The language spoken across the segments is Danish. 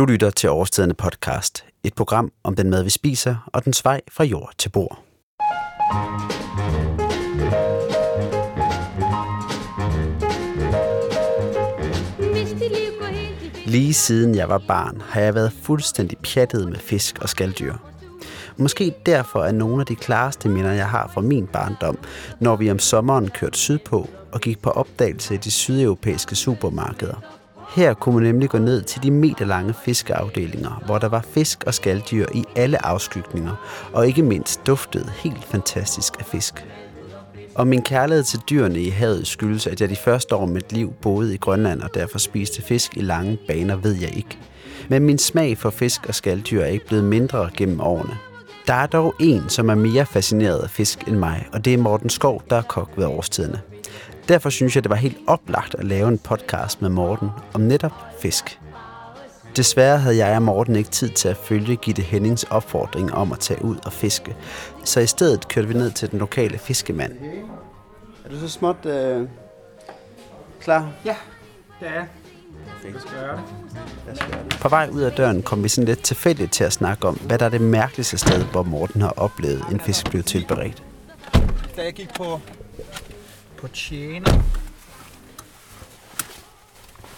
Du lytter til Årstiderne podcast, et program om den mad, vi spiser, og den vej fra jord til bord. Lige siden jeg var barn, har jeg været fuldstændig pjattet med fisk og skalddyr. Måske derfor er nogle af de klareste minder, jeg har fra min barndom, når vi om sommeren kørte sydpå og gik på opdagelse i de sydeuropæiske supermarkeder. Her kunne man nemlig gå ned til de meterlange fiskeafdelinger, hvor der var fisk og skalddyr i alle afskygninger, og ikke mindst duftede helt fantastisk af fisk. Og min kærlighed til dyrene i havet skyldes, at jeg de første år af mit liv boede i Grønland og derfor spiste fisk i lange baner, ved jeg ikke. Men min smag for fisk og skalddyr er ikke blevet mindre gennem årene. Der er dog en, som er mere fascineret af fisk end mig, og det er Morten Skov, der er kok ved årstiderne. Derfor synes jeg, det var helt oplagt at lave en podcast med Morten om netop fisk. Desværre havde jeg og Morten ikke tid til at følge Gitte Hennings opfordring om at tage ud og fiske, så i stedet kørte vi ned til den lokale fiskemand. Er du så småt øh, klar? Ja, det er jeg. På vej ud af døren kom vi sådan lidt tilfældigt til at snakke om, hvad der er det mærkeligste sted, hvor Morten har oplevet en fisk blive tilberedt. Da jeg gik på, på tjener,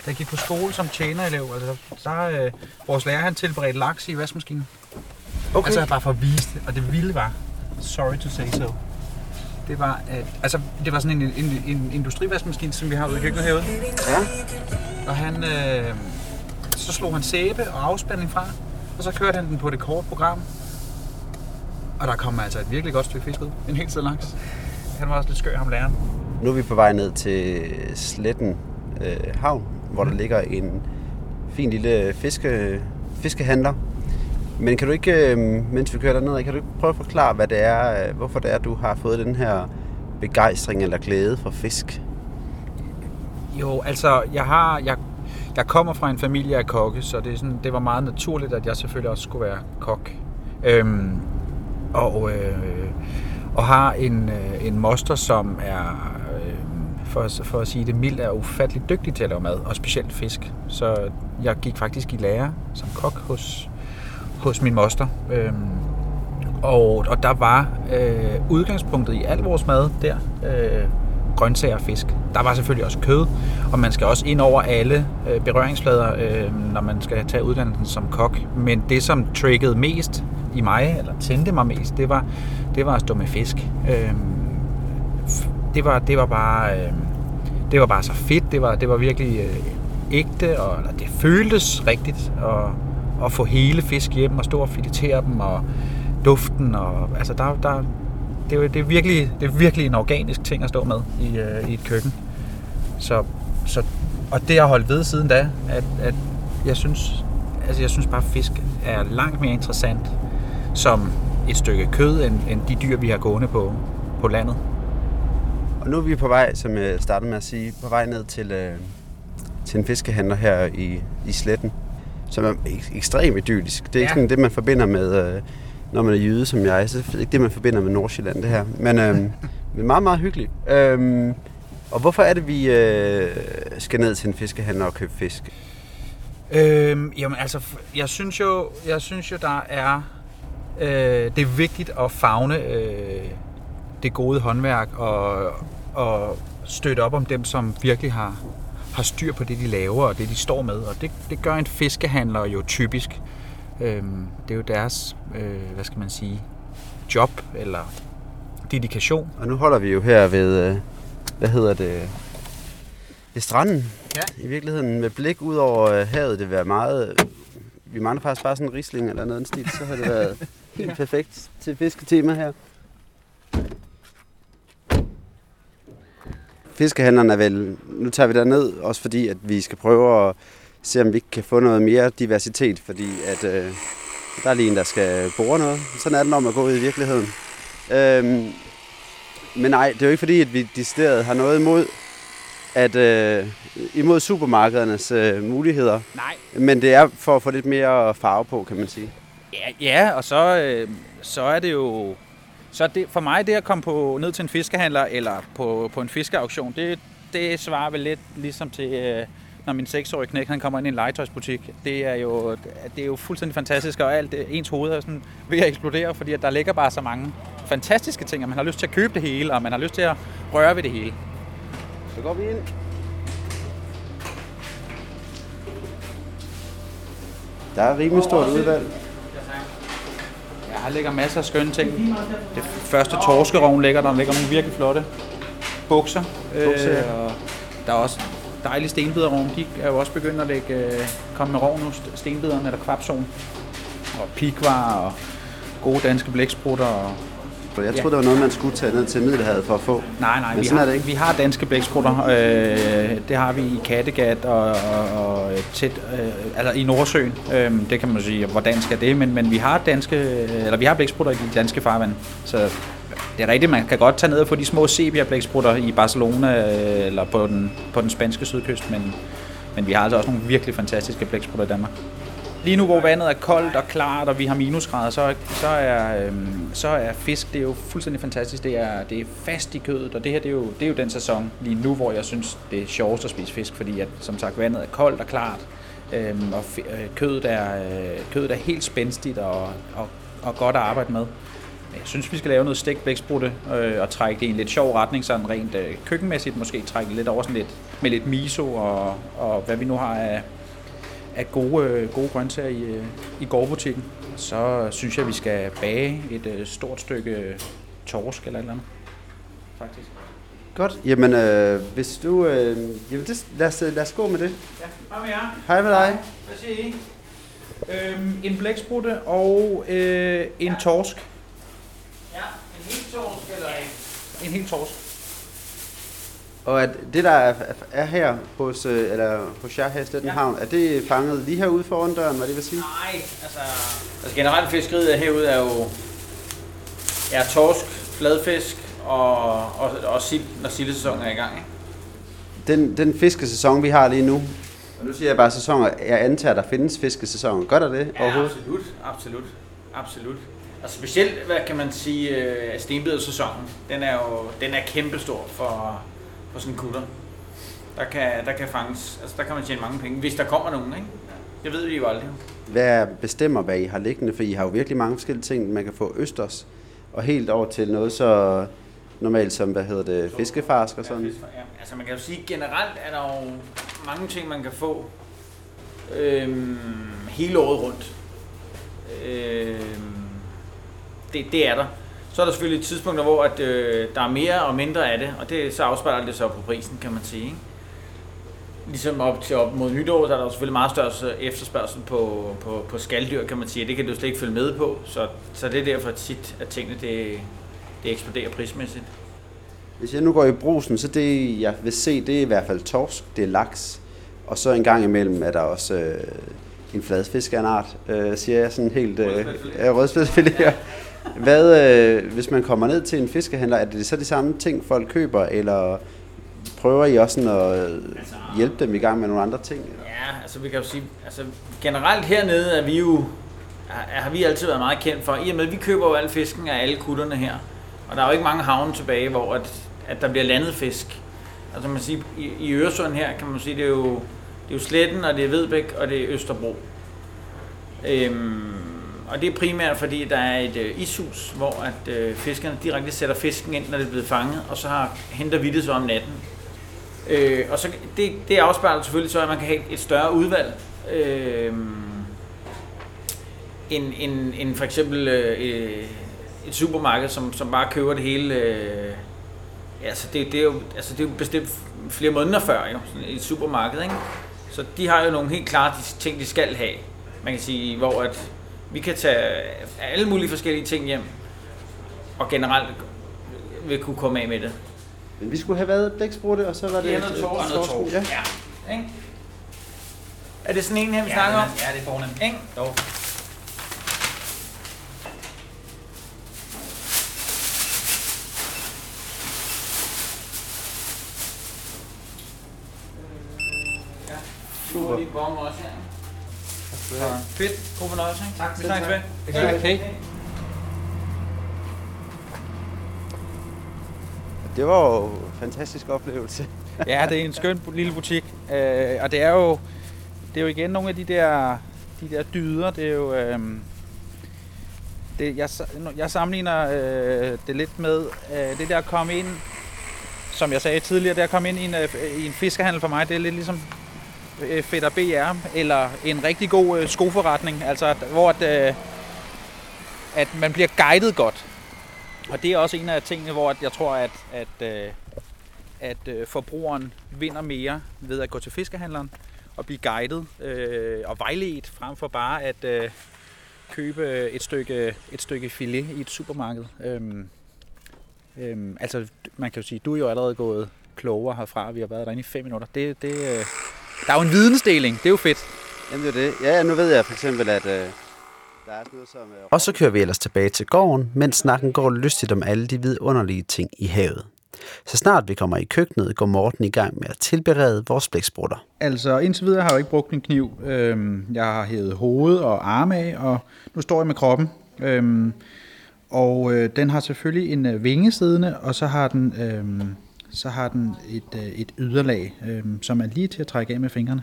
jeg gik på skole som tjenerelev, altså, der øh, vores lærer han tilberedte laks i vaskemaskinen. Okay. Altså bare for at vise det, og det vilde var, sorry to say so, det var, at, altså, det var sådan en, en, en industrivaskemaskine, som vi har ude i køkkenet herude. Ja. Og han, øh, så slog han sæbe og afspænding fra, og så kørte han den på det korte program. Og der kom altså et virkelig godt stykke fisk ud. En helt sted laks. Han var også lidt skør, ham læreren. Nu er vi på vej ned til Sletten øh, Havn, hvor der ligger en fin lille fiske, fiskehandler. Men kan du ikke, øh, mens vi kører derned, kan du ikke prøve at forklare, hvad det er, øh, hvorfor det er, du har fået den her begejstring eller glæde for fisk? Jo, altså, jeg har... Jeg, jeg kommer fra en familie af kokke, så det, er sådan, det var meget naturligt, at jeg selvfølgelig også skulle være kok. Øhm, og, øh, og har en, øh, en moster, som er, for, for at sige det mildt, er ufattelig dygtig til at lave mad, og specielt fisk. Så jeg gik faktisk i lære som kok hos, hos min moster. Øhm, og, og der var øh, udgangspunktet i al vores mad der, øh, grøntsager og fisk. Der var selvfølgelig også kød, og man skal også ind over alle øh, berøringsflader, øh, når man skal tage uddannelsen som kok. Men det, som triggede mest i mig, eller tændte mig mest, det var, det var at stå med fisk. Øh, det, var, det var bare... Øh, det var bare så fedt. Det var, det var virkelig øh, ægte, og eller det føltes rigtigt at, at få hele fisk hjem og stå og filetere dem, og duften, og altså der, der, det, er, det, er virkelig, det er virkelig en organisk ting at stå med i, øh, i et køkken. Så, så, og det har holdt ved siden da, at, at jeg synes, altså jeg synes bare, at fisk er langt mere interessant som et stykke kød, end, end de dyr, vi har gående på, på landet. Og nu er vi på vej, som jeg startede med at sige, på vej ned til, øh, til en fiskehandler her i, i Sletten, som er ek- ekstremt idyllisk. Det er ikke Ja. sådan det, man forbinder med, øh, når man er jyde som jeg. Så det er ikke det, man forbinder med Nordsjælland, det her. Men, øh, men meget, meget hyggeligt. Øh, og hvorfor er det, vi øh, skal ned til en fiskehandler og købe fisk? Øhm, jamen altså, jeg synes jo, jeg synes jo der er, øh, det er vigtigt at fagne øh, det gode håndværk og, og støtte op om dem, som virkelig har, har styr på det, de laver og det, de står med. Og det, det gør en fiskehandler jo typisk. Øhm, det er jo deres, øh, hvad skal man sige, job eller dedikation. Og nu holder vi jo her ved, øh, hvad hedder det, ved stranden. Ja. I virkeligheden med blik ud over øh, havet, det være meget... Vi mangler faktisk bare sådan en risling eller noget af den stil, så har det været helt perfekt til fisketema her. Fiskehandleren er vel... Nu tager vi der ned, også fordi at vi skal prøve at se, om vi ikke kan få noget mere diversitet, fordi at øh, der er lige en, der skal bore noget. Sådan er det, når man går ud i virkeligheden. Øhm, men nej, det er jo ikke fordi, at vi decideret har noget imod, at, øh, imod supermarkedernes øh, muligheder. Nej, Men det er for at få lidt mere farve på, kan man sige. Ja, ja og så, øh, så er det jo... Så det, for mig, det at komme på, ned til en fiskehandler eller på, på en fiskeauktion, det, det svarer vel lidt ligesom til, øh, når min seksårige knæk han kommer ind i en legetøjsbutik. Det er jo, det er jo fuldstændig fantastisk, og alt det, ens hoved er sådan ved at eksplodere, fordi at der ligger bare så mange fantastiske ting, og man har lyst til at købe det hele, og man har lyst til at røre ved det hele. Så går vi ind. Der er rimelig stort udvalg. Her ligger masser af skønne ting. Det første torskerovn ligger der, der ligger nogle virkelig flotte bukser. Bukser, ja. Øh, og der er også dejlige stenbiderrovn. De er jo også begyndt at lægge, øh, komme med rov nu, st- stenbiderne eller kvapsovn. Og pikvar og gode danske blæksprutter. Og... For jeg Ja. troede, det var noget, man skulle tage ned til Middelhavet for at få. Nej, nej, Men vi sådan har, er det ikke. vi har danske blæksprutter. Øh, det har vi i Kattegat og, og, og tæt, øh, altså i Nordsøen. Øh, det kan man sige, hvor dansk er det, men, men vi har danske, eller vi har blæksprutter i de danske farvand. Så det er rigtigt, man kan godt tage ned og få de små sepia-blæksprutter i Barcelona øh, eller på den, på den spanske sydkyst, men, men vi har altså også nogle virkelig fantastiske blæksprutter i Danmark. Lige nu, hvor vandet er koldt og klart, og vi har minusgrader, så, så, er, øhm, så er fisk det er jo fuldstændig fantastisk. Det er, det er fast i kødet, og det her det er, jo, det er jo den sæson lige nu, hvor jeg synes, det er sjovest at spise fisk, fordi at, som sagt, vandet er koldt og klart, øhm, og øh, kødet, er, øh, kødet er helt spændstigt og, og, og godt at arbejde med. Jeg synes, vi skal lave noget stegt blæksprutte øh, og trække det i en lidt sjov retning, sådan rent øh, køkkenmæssigt måske trække lidt over sådan lidt, med lidt miso og, og hvad vi nu har af, af gode, øh, gode grøntsager i, øh, i gårdbutikken. Så synes jeg, vi skal bage et øh, stort stykke torsk eller et eller andet. Faktisk. Godt. Jamen, øh, hvis du... Øh, jamen det, lad, os, lad os gå med det. Ja, hvad med jer? Hej med dig. Hvad siger I? Øhm, en blæksprutte og øh, en torsk. Ja, en helt torsk eller en? En helt torsk. Og at det, der er, er her hos, øh, eller hos jer her i Stetten Ja. Er det fanget lige herude foran døren, hvad det vil sige? Nej, altså, altså generelt fiskeriet herude er jo er torsk, fladfisk og, og, og sild, når sildesæsonen er i gang. Ikke? Den, den fiskesæson, vi har lige nu, og nu siger jeg bare sæsoner, jeg antager, der findes fiskesæsoner. Gør der det Ja, overhovedet? absolut, absolut, absolut. Altså specielt, hvad kan man sige, øh, stenbidersæsonen, den er jo den er kæmpestor for, for sådan en kutter. Der kan, der kan fanges, altså der kan man tjene mange penge, hvis der kommer nogen, ikke? Det ved vi jo aldrig. Hvad bestemmer, hvad I har liggende? For I har jo virkelig mange forskellige ting, man kan få østers, og helt over til noget så normalt som, hvad hedder det, fiskefarsk og sådan. Ja, altså man kan jo sige, generelt er der jo mange ting, man kan få øhm, hele året rundt. Øhm, det, det er der. Så er der selvfølgelig tidspunkter, hvor at, øh, der er mere og mindre af det, og det, så afspejler det så på prisen, kan man sige. Ikke? Ligesom op til op mod nytår, så er der selvfølgelig meget større efterspørgsel på, på, på skalddyr, kan man sige. Det kan du slet ikke følge med på, så, så det er derfor tit, at tingene det, det eksploderer prismæssigt. Hvis jeg nu går i brusen, så det, jeg vil se, det er i hvert fald torsk, det er laks, og så en gang imellem er der også øh, en fladfisk af en art, øh, siger jeg sådan helt... Øh, rødspætfilet, ja. Hvad, øh, hvis man kommer ned til en fiskehandler, er det så de samme ting, folk køber, eller prøver I også sådan at hjælpe dem i gang med nogle andre ting? eller? Ja, altså vi kan jo sige, altså generelt hernede er vi jo, har vi altid været meget kendt for, i og med at vi køber jo al fisken af alle kutterne her, og der er jo ikke mange havne tilbage, hvor at, at der bliver landet fisk. Altså man siger, i, i Øresund her kan man sige, det er jo, det er jo Sletten, og det er Vedbæk, og det er Østerbro. Øhm, og det er primært fordi, der er et øh, ishus, hvor at, øh, fiskerne direkte sætter fisken ind, når det er blevet fanget, og så har, henter vi det så om natten. Øh, og så det, det afspejler selvfølgelig så, at man kan have et større udvalg. Øh, end, end, end for eksempel øh, øh et supermarked, som, som bare køber det hele. Øh, altså det, det, er jo, altså det er jo bestemt flere måneder før jo, sådan et supermarked. Ikke? Så de har jo nogle helt klare de ting, de skal have. Man kan sige, hvor at vi kan tage alle mulige forskellige ting hjem, og generelt vil kunne komme af med det. Men vi skulle have været blæksprutte, og så var det... Er noget et- torsk. et torsk, Ja. Ja. Ikke? Er det sådan en her, vi snakker om? Ja, det er fornemt. Ikke? Jo. Ja. Super. Så fedt. God fornøjelse. Tak. Vi snakkes ved. Vi. Okay. Det var jo en fantastisk oplevelse. ja, det er en skøn lille butik. Øh, og det er jo det er jo igen nogle af de der, de der dyder. Det er jo... Øh, det, jeg, jeg sammenligner øh, det lidt med øh, det der at komme ind, som jeg sagde tidligere, det at komme ind i en, øh, i en fiskehandel for mig, det er lidt ligesom Øh, Fætter BR, eller en rigtig god øh, skoforretning, altså hvor at, øh, at man bliver guidet godt. Og det er også en af tingene, hvor jeg tror, at, at, øh, at øh, forbrugeren vinder mere ved at gå til fiskehandleren og blive guidet øh, og vejledt, frem for bare at øh, købe et stykke, et stykke filet i et supermarked. Øhm, øhm, altså, man kan jo sige, du er jo allerede gået klogere herfra. Vi har været derinde i fem minutter. Det, det, øh, der er jo en vidensdeling. Det er jo fedt. Jamen det er det. Ja, nu ved jeg for eksempel, at øh, der er noget som... Øh... Og så kører vi ellers tilbage til gården, mens snakken går lystigt om alle de vidunderlige ting i havet. Så snart vi kommer i køkkenet, går Morten i gang med at tilberede vores blæksprutter. Altså indtil videre har jeg jo ikke brugt en kniv. Øhm, jeg har hævet hoved og arme af, og nu står jeg med kroppen. Øhm, og øh, den har selvfølgelig en øh, vinge siddende, og så har den, øh, så har den et, øh, et yderlag, øh, som er lige til at trække af med fingrene.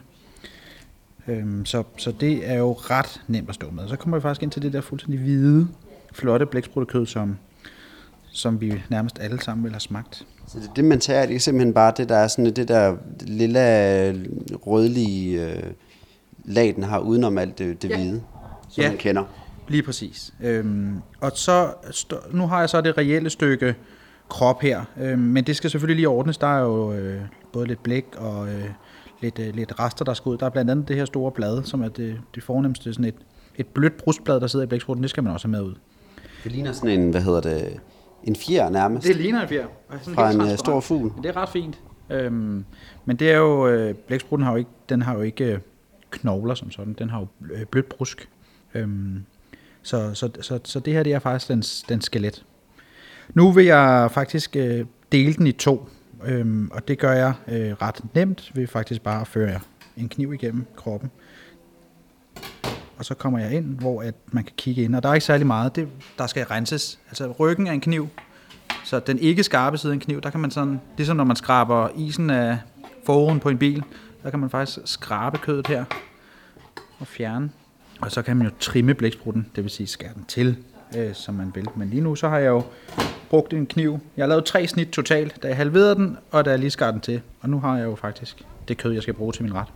Øhm, så, så det er jo ret nemt at stå med. Så kommer vi faktisk ind til det der fuldstændig hvide, flotte blækspruttekød, som, som vi nærmest alle sammen vil have smagt. Så det, det man tager, det er simpelthen bare det, der er sådan det der lille rødlige øh, lag, den har udenom alt det, det ja. hvide, som ja. man kender. Lige præcis. Øhm, og så, nu har jeg så det reelle stykke krop her, øhm, men det skal selvfølgelig lige ordnes. Der er jo øh, både lidt blæk og øh, lidt, øh, lidt rester, der skal ud. Der er blandt andet det her store blad, som er det, det fornemmeste, sådan et, et blødt brustblad, der sidder i blæksprutten. Det skal man også have med ud. Det ligner sådan en, hvad hedder det, en fjer nærmest. Det ligner en fjer. Sådan Fra en uh, stor fugl. Men det er ret fint. Øhm, men det er jo, øh, blæksprutten har jo ikke, den har jo ikke øh, knogler som sådan. Den har jo øh, blødt brusk. Øhm, så, så, så, så det her det er faktisk den, den skelet. Nu vil jeg faktisk øh, dele den i to. Øhm, og det gør jeg øh, ret nemt ved faktisk bare at føre en kniv igennem kroppen og så kommer jeg ind, hvor at man kan kigge ind, og der er ikke særlig meget, det, der skal renses. Altså ryggen af en kniv, så den ikke skarpe side af en kniv, der kan man sådan, ligesom når man skraber isen af forruden på en bil, der kan man faktisk skrabe kødet her og fjerne. Og så kan man jo trimme blæksprutten, det vil sige skære den til, øh, som man vil. Men lige nu så har jeg jo brugt en kniv. Jeg har lavet tre snit totalt, da jeg halverede den, og da jeg lige skar den til. Og nu har jeg jo faktisk det kød, jeg skal bruge til min ret.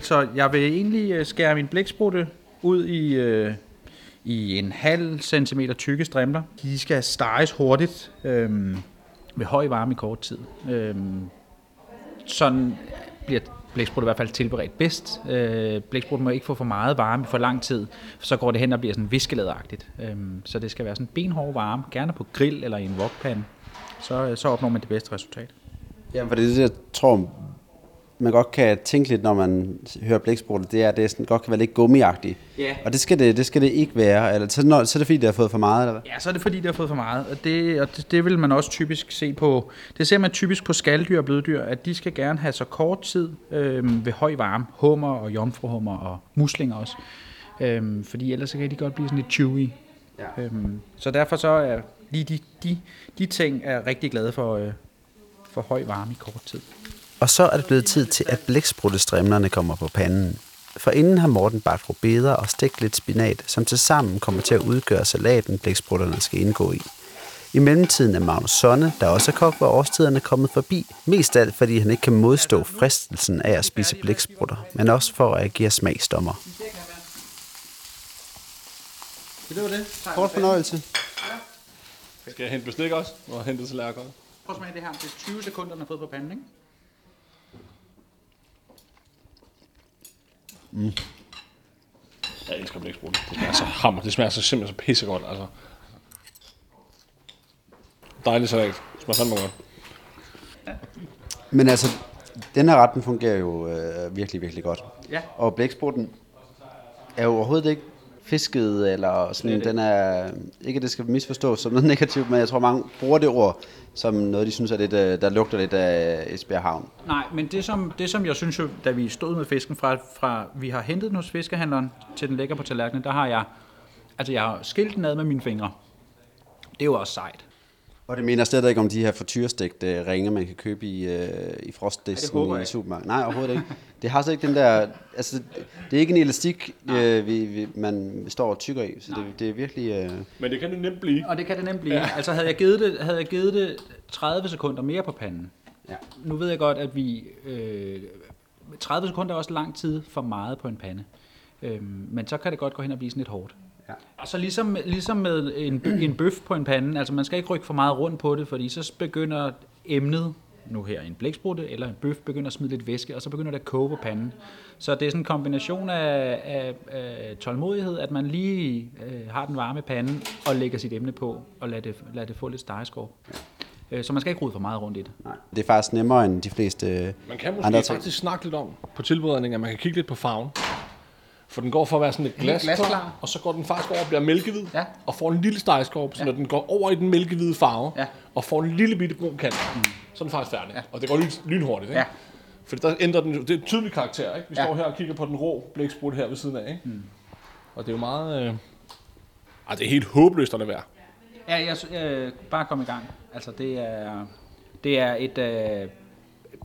Så jeg vil egentlig øh, skære min blæksprutte ud i, øh, i en halv centimeter tykke strimler. De skal steges hurtigt øh, ved høj varme i kort tid. Øh, sådan bliver blæksprutte i hvert fald tilberedt bedst. Øh, blæksprutten må ikke få for meget varme for lang tid, for så går det hen og bliver sådan viskelæderagtigt. Øh, så det skal være sådan benhård varme, gerne på grill eller i en wokpande. Så, øh, så opnår man det bedste resultat. Jamen, for det er det, jeg tror, man godt kan tænke lidt, når man hører blæksprutte, det er, at det sådan, godt kan være lidt gummiagtigt. Ja. Og det skal det, det skal det ikke være. Eller, så, når, så er det fordi, det har fået for meget, eller hvad? Ja, så er det fordi, det har fået for meget. Og det, og det, det vil man også typisk se på. Det ser man typisk på skalddyr og bløddyr, at de skal gerne have så kort tid øh, ved høj varme. Hummer og jomfruhummer og muslinger også. Øh, fordi ellers så kan de godt blive sådan lidt chewy. Ja. Øh, så derfor så er lige de, de, de ting er rigtig glade for, øh, for høj varme i kort tid. Og så er det blevet tid til, at blæksprutestrimlerne kommer på panden. For inden har Morten bagt rubeder og stegt lidt spinat, som til sammen kommer til at udgøre salaten, blæksprutterne skal indgå i. I mellemtiden er Magnus Sonne, der også er kok hvor årstiderne, kommet forbi. Mest alt, fordi han ikke kan modstå fristelsen af at spise blæksprutter, men også for at agere smagsdommer. Det var det. Kort fornøjelse. Skal jeg hente bestik også? Og hente tallerkener? Prøv at smage det her. Det er 20 sekunder, den har fået på panden, ikke? Mm. Jeg elsker blæksprutte. Det smager så hammer. Det smager så simpelthen så pissegodt, altså. Dejligt salat. Det smager fandme godt. Men altså, den her ret, den fungerer jo øh, virkelig, virkelig godt. Ja. Og blæksprutten er jo overhovedet ikke fisket, eller sådan, det det. den er, ikke at det skal misforstås som noget negativt, men jeg tror mange bruger det ord som noget, de synes er lidt, øh, der lugter lidt af Esbjerg Havn. Nej, men det som, det som jeg synes jo, da vi stod med fisken fra, fra vi har hentet den hos fiskehandleren, til den ligger på tallerkenen, der har jeg, altså jeg har skilt den ad med mine fingre. Det er jo også sejt. Og det mener slet ikke om de her frityrstegte ringe, man kan købe i, øh, i frostdisken i ikke. supermarkedet. Nej, overhovedet ikke. Det har slet ikke den der... Altså, det er ikke en elastik, øh, vi, vi, man står og tykker i, så det, det er virkelig... Øh, Men det kan det nemt blive. Og det kan det nemt blive. Ja. Altså havde jeg, givet det, havde jeg givet det 30 sekunder mere på panden. Ja. Nu ved jeg godt, at vi... Øh, 30 sekunder er også lang tid for meget på en pande. Øhm, men så kan det godt gå hen og blive sådan lidt hårdt. Ja. Og så ligesom, ligesom med en, en bøf på en pande, altså man skal ikke rykke for meget rundt på det, fordi så begynder emnet, nu her en blæksprutte eller en bøf, begynder at smide lidt væske, og så begynder det at koge på panden. Så det er sådan en kombination af, af, af tålmodighed, at man lige øh, har den varme pande og lægger sit emne på og lader det, lader det få lidt stegeskår. Øh, Så man skal ikke rode for meget rundt i det. nej. Det er faktisk nemmere end de fleste Man kan måske andre faktisk snakke lidt om på tilberedningen, at man kan kigge lidt på farven. For den går for at være sådan lidt glasklar, glasklar. og så går den faktisk over og bliver mælkehvid, Ja. og får en lille stegeskorp, så når den går over i den mælkehvide farve, Ja. og får en lille bitte brun kant, så er den faktisk færdig. Ja. Og det går lyn, lynhurtigt, ikke? Ja. For der ændrer den, det er en tydelig karakter, ikke? Vi Ja. står her og kigger på den rå blæksprut her ved siden af, ikke? Mm. Og det er jo meget... Øh... Ej, det er helt håbløst at lade være. Ja, jeg, øh, bare kom i gang. Altså, det er, det er et... Øh,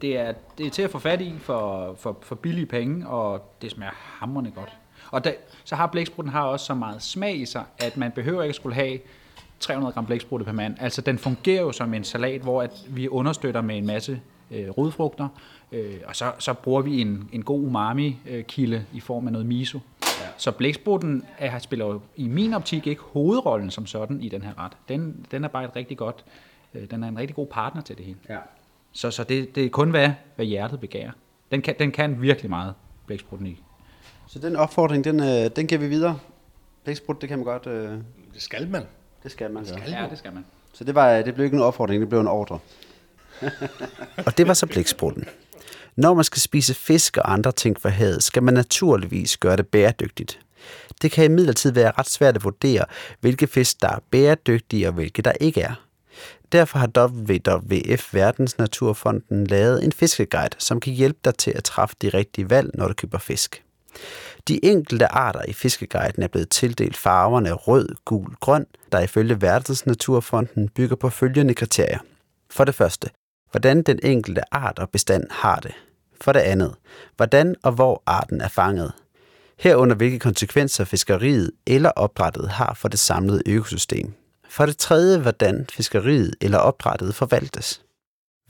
det er, det er til at få fat i for, for, for billige penge, og det smager hamrende godt. Og da, så har blæksprutten har også så meget smag i sig, at man behøver ikke skulle have 300 gram blæksprutte per mand. Altså, den fungerer jo som en salat, hvor at vi understøtter med en masse øh, rodfrugter, øh, og så, så bruger vi en, en god umami-kilde i form af noget miso. Ja. Så blæksprutten er, spiller jo i min optik ikke hovedrollen som sådan i den her ret. Den, den er bare et rigtig godt, øh, den er en rigtig god partner til det hele. Ja. Så, så det, det er kun, hvad, hvad hjertet begærer. Den kan, den kan virkelig meget, blæksprutten i. Så den opfordring, den, øh, den giver vi videre. Blæksprut, det kan man godt... Øh, Det skal man. det skal man. Ja. Ja, det skal man. Så det, var, det blev ikke en opfordring, det blev en ordre. og det var så blæksprutten. Når man skal spise fisk og andre ting fra havet, skal man naturligvis gøre det bæredygtigt. Det kan imidlertid være ret svært at vurdere, hvilke fisk, der er bæredygtige og hvilke der ikke er. Derfor har WWF Verdensnaturfonden lavet en fiskeguide, som kan hjælpe dig til at træffe de rigtige valg, når du køber fisk. De enkelte arter i fiskeguiden er blevet tildelt farverne rød, gul, grøn, der ifølge Verdensnaturfonden bygger på følgende kriterier. For det første, hvordan den enkelte art og bestand har det. For det andet, hvordan og hvor arten er fanget. Herunder hvilke konsekvenser fiskeriet eller opdrættet har for det samlede økosystem. For det tredje, hvordan fiskeriet eller opdrættet forvaltes.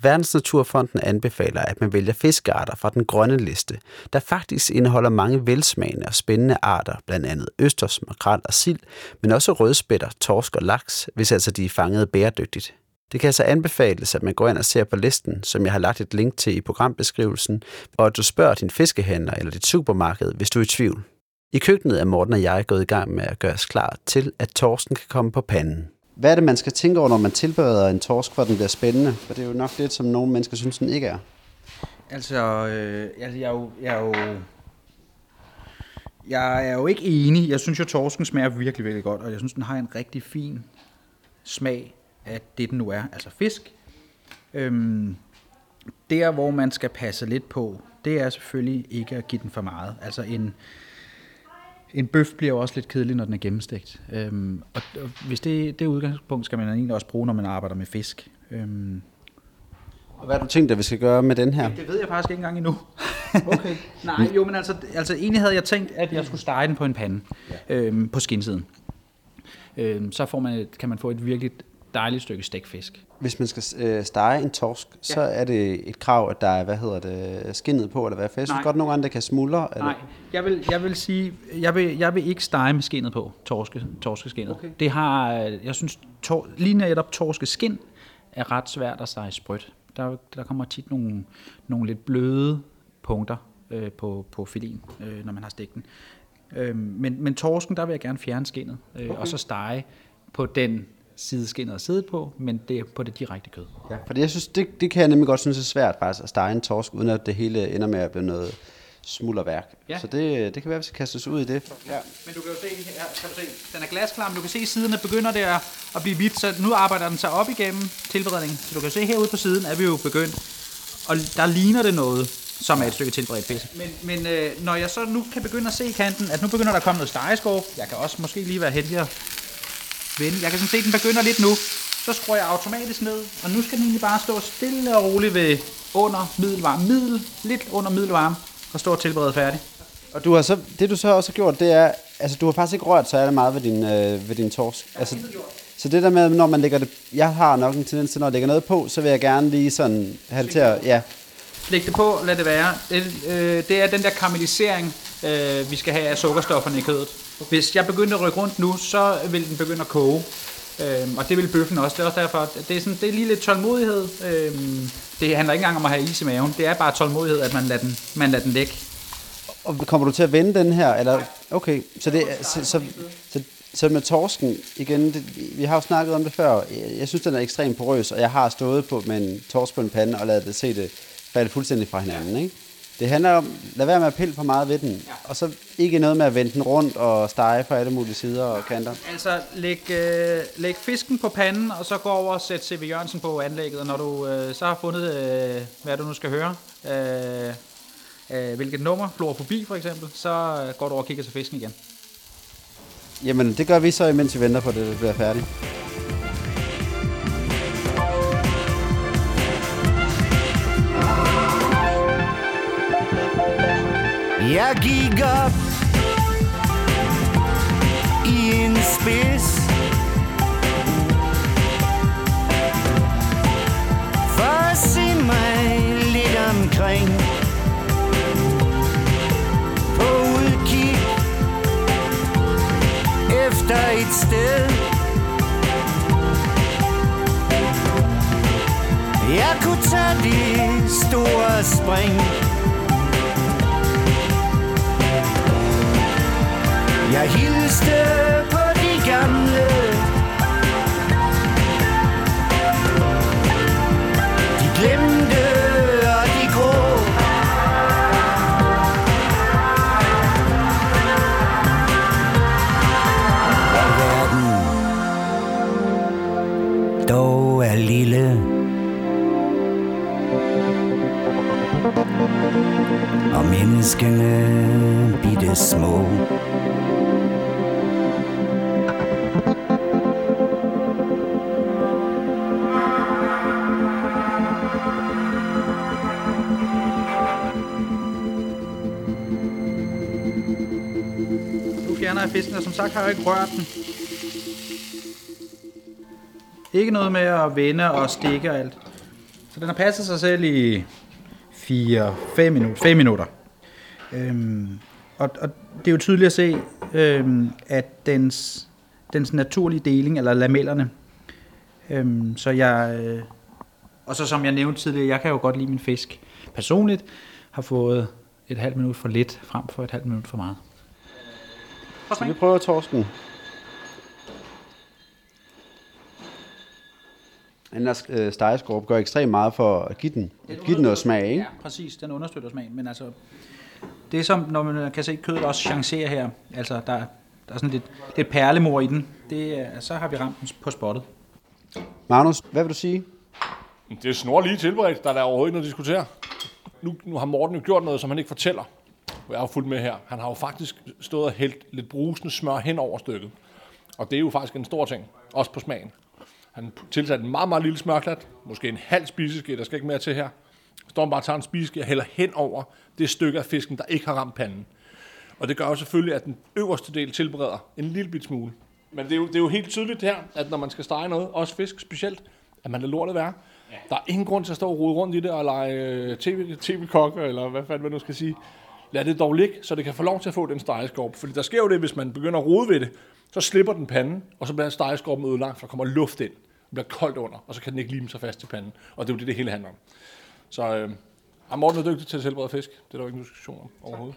Verdensnaturfonden anbefaler, at man vælger fiskearter fra den grønne liste, der faktisk indeholder mange velsmagende og spændende arter, blandt andet østers, makrel og sild, men også rødspætter, torsk og laks, hvis altså de er fanget bæredygtigt. Det kan altså anbefales, at man går ind og ser på listen, som jeg har lagt et link til i programbeskrivelsen, og at du spørger din fiskehandler eller dit supermarked, hvis du er i tvivl. I køkkenet er Morten og jeg gået i gang med at gøre os klar til, at torsken kan komme på panden. Hvad er det, man skal tænke over, når man tilbereder en torsk, for at den bliver spændende? For det er jo nok det, som nogle mennesker synes, den ikke er. Altså, øh, altså jeg, er jo, jeg er jo... Jeg er jo ikke enig. Jeg synes jo, torsken smager virkelig, virkelig godt, og jeg synes, den har en rigtig fin smag af det, den nu er, altså fisk. Øhm, der, hvor man skal passe lidt på, det er selvfølgelig ikke at give den for meget. Altså en, en bøf bliver jo også lidt kedelig, når den er gennemstegt. Øhm, og, og hvis det, det udgangspunkt skal man egentlig også bruge, når man arbejder med fisk. Øhm, Og hvad har du tænkt, at vi skal gøre med den her? det ved jeg faktisk ikke engang endnu. Okay. Nej, jo, men altså, altså egentlig havde jeg tænkt, at jeg skulle stege den på en pande ja. øhm, på skinsiden. Øhm, så får man et, kan man få et virkelig dejligt stykke stegfisk. Hvis man skal øh, stege en torsk, ja. så er det et krav, at der er, hvad hedder det, skinnet på, eller hvad? For jeg synes Nej. godt nogle det kan smuldre. Eller? Nej, jeg vil, jeg vil sige, jeg vil, jeg vil ikke stege med skinnet på, torske, torskeskinnet. Okay. Det har, jeg synes, tor, lige netop torskeskin er ret svært at stege sprødt. Der, der kommer tit nogle, nogle lidt bløde punkter øh, på, på filin, øh, når man har stegt den. Øh, men, men torsken, der vil jeg gerne fjerne skinnet, øh, okay. og så stege på den side skinnet er siddet på, men det er på det direkte kød. Ja. Fordi jeg synes, det, det kan jeg nemlig godt synes er svært faktisk at stege en torsk, uden at det hele ender med at blive noget smulderværk. Ja. Så det, det kan være, at vi skal kaste os ud i det. Ja. Men du kan jo se, her, kan du se, den er glasklar, men du kan se, at siderne begynder der at blive hvidt, så nu arbejder den sig op igennem tilberedningen. Så du kan se herude på siden, er vi jo begyndt, og der ligner det noget, som er et stykke tilberedt fisk. Men, men øh, når jeg så nu kan begynde at se kanten, at nu begynder der at komme noget stegeskov, jeg kan også måske lige være heldig at vende. Jeg kan sådan se, at den begynder lidt nu så skruer jeg automatisk ned, og nu skal den egentlig bare stå stille og roligt ved under middelvarme, middel, lidt under middelvarme, og stå og tilberede færdig. Og du har så, det du så også har gjort, det er, altså du har faktisk ikke rørt særlig meget ved din, øh, ved din torsk. Altså, så det der med, når man lægger det, jeg har nok en tendens til, når jeg lægger noget på, så vil jeg gerne lige sådan have det til at, ja, Læg det på, lad det være. Det, øh, det er den der karamellisering, øh, vi skal have af sukkerstofferne i kødet. Hvis jeg begynder at rykke rundt nu, så vil den begynde at koge. Øhm, og det vil bøffen også. Det er også derfor, at det er, sådan, det er lige lidt tålmodighed. Øhm, det handler ikke engang om at have is i maven. Det er bare tålmodighed, at man lader den, man lader den ligge. Og kommer du til at vende den her? Eller? Okay, så, det, så, så, så, så med torsken, igen, det, vi har jo snakket om det før, jeg, jeg synes, den er ekstremt porøs, og jeg har stået på med en torsk på en pande og ladet det se det falde fuldstændig fra hinanden. Ikke? Det handler om, lad være med at pille for meget ved den, og så ikke noget med at vende den rundt og stege på alle mulige sider og kanter. Altså, læg, øh, læg fisken på panden, og så gå over og sæt C.V. Jørgensen på anlægget. Og når du øh, så har fundet, øh, hvad du nu skal høre, øh, øh, hvilket nummer, flor forbi for eksempel, så øh, går du over og kigger til fisken igen. Jamen, det gør vi så, imens vi venter på, at det bliver færdigt. Jeg gik op i en spids. For at se mig lidt omkring. På udkig. Efter et sted. Jeg kunne tage det store spring. Jeg hilste på de gamle. De glemte og de grå. Og verden dog er lille. Og menneskene bitte små. Af fisken, og som sagt har jeg ikke rørt den. Ikke noget med at vende og stikke og alt. Så den har passet sig selv i 4-5 minutter. 5 minutter. Øhm, og, og det er jo tydeligt at se, øhm, at dens, dens naturlige deling, eller lamellerne, øhm, så jeg, øh, og så som jeg nævnte tidligere, jeg kan jo godt lide min fisk. Personligt har fået et halvt minut for lidt, frem for et halvt minut for meget. Så vi prøver torsken. Den der øh, stegeskorp gør ekstremt meget for at give den, give den noget smag, ikke? Ja, præcis. Den understøtter smagen. Men altså, det er som, når man kan se kødet også chancerer her. Altså, der, der er sådan lidt, lidt perlemor i den. Det, er- så har vi ramt den på spottet. Magnus, hvad vil du sige? Det er snor lige tilberedt, der er der overhovedet ikke noget at diskutere. Nu, nu har Morten jo gjort noget, som han ikke fortæller. Jeg har jo fulgt med her. Han har jo faktisk stået og hældt lidt brusende smør hen over stykket. Og det er jo faktisk en stor ting, også på smagen. Han tilsat en meget, meget lille smørklat, måske en halv spiseske, der skal ikke mere til her. Står bare tager en spiseske og hælder hen over det stykke af fisken, der ikke har ramt panden. Og det gør jo selvfølgelig, at den øverste del tilbereder en lille bit smule. Men det er, jo, det er jo helt tydeligt her, at når man skal stege noget, også fisk specielt, at man lader lortet være. Ja. Der er ingen grund til at stå og rode rundt i det og lege øh, TV, tv-kok, eller hvad fanden man nu skal sige. Lad det dog ligge, så det kan få lov til at få den stegeskorp. Fordi der sker jo det, hvis man begynder at rode ved det, så slipper den panden, og så bliver stegeskorpen ødelagt, for der kommer luft ind. Det bliver koldt under, og så kan den ikke lime sig fast til panden. Og det er jo det, det hele handler om. Så øh, ja, Morten er dygtig til at tilberede fisk. Det er der jo ikke nogen diskussion om overhovedet.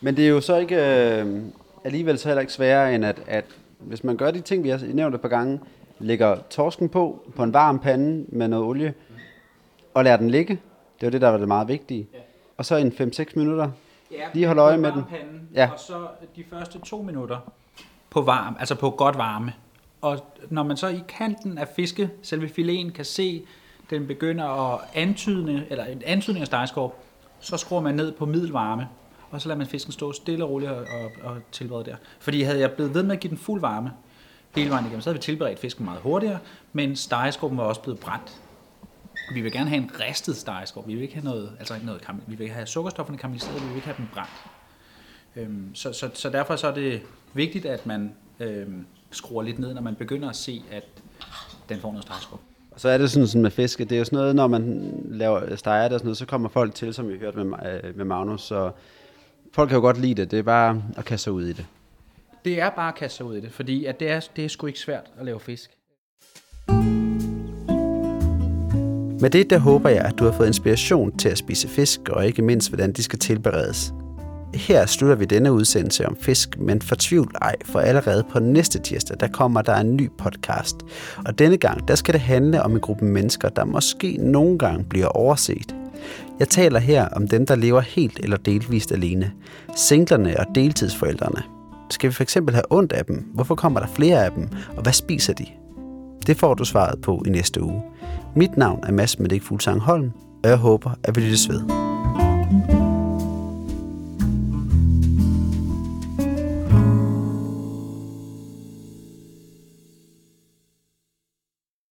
Men det er jo så ikke øh, alligevel så heller ikke sværere, end at, at hvis man gør de ting, vi har nævnt et par gange, lægger torsken på, på en varm pande med noget olie, og lader den ligge. Det er jo det, der var det meget vigtige. Og så en 5-6 minutter. Lige holde øje med den. Panden, Ja. Og så de første to minutter på varme, altså på godt varme. Og når man så i kanten af fiske, selve filéen, kan se, den begynder at antyde, eller en antydning af stegeskorp, så skruer man ned på middelvarme, og så lader man fisken stå stille og roligt og, og, og tilberede der. Fordi havde jeg blevet ved med at give den fuld varme, hele vejen igennem. Så havde vi tilberedt fisken meget hurtigere, men stegeskorpen var også blevet brændt. Vi vil gerne have en ristet stegeskorp. Vi vil ikke have noget, altså ikke noget, karamel- vi vil have sukkerstofferne karamelliseret, vi vil ikke have dem brændt. Øhm, så, så, så derfor så er det vigtigt, at man øhm, skruer lidt ned, når man begynder at se, at den får noget stegeskorp. Og så er det sådan, sådan med fiske, det er jo sådan noget, når man laver steger det og sådan noget, så kommer folk til, som vi hørte med, øh, med Magnus, så folk kan jo godt lide det, det er bare at kaste sig ud i det. Det er bare at kaste sig ud i det, fordi at det, er, det er sgu ikke svært at lave fisk. Med det, der håber jeg, at du har fået inspiration til at spise fisk, og ikke mindst, hvordan de skal tilberedes. Her slutter vi denne udsendelse om fisk, men fortvivl ej, for allerede på næste tirsdag, der kommer der en ny podcast. Og denne gang, der skal det handle om en gruppe mennesker, der måske nogle gange bliver overset. Jeg taler her om dem, der lever helt eller delvist alene. Singlerne og deltidsforældrene. Skal vi for eksempel have ondt af dem? Hvorfor kommer der flere af dem? Og hvad spiser de? Det får du svaret på i næste uge. Mit navn er Mads Medik Fuglsang Holm, og jeg håber, at vi lyttes ved.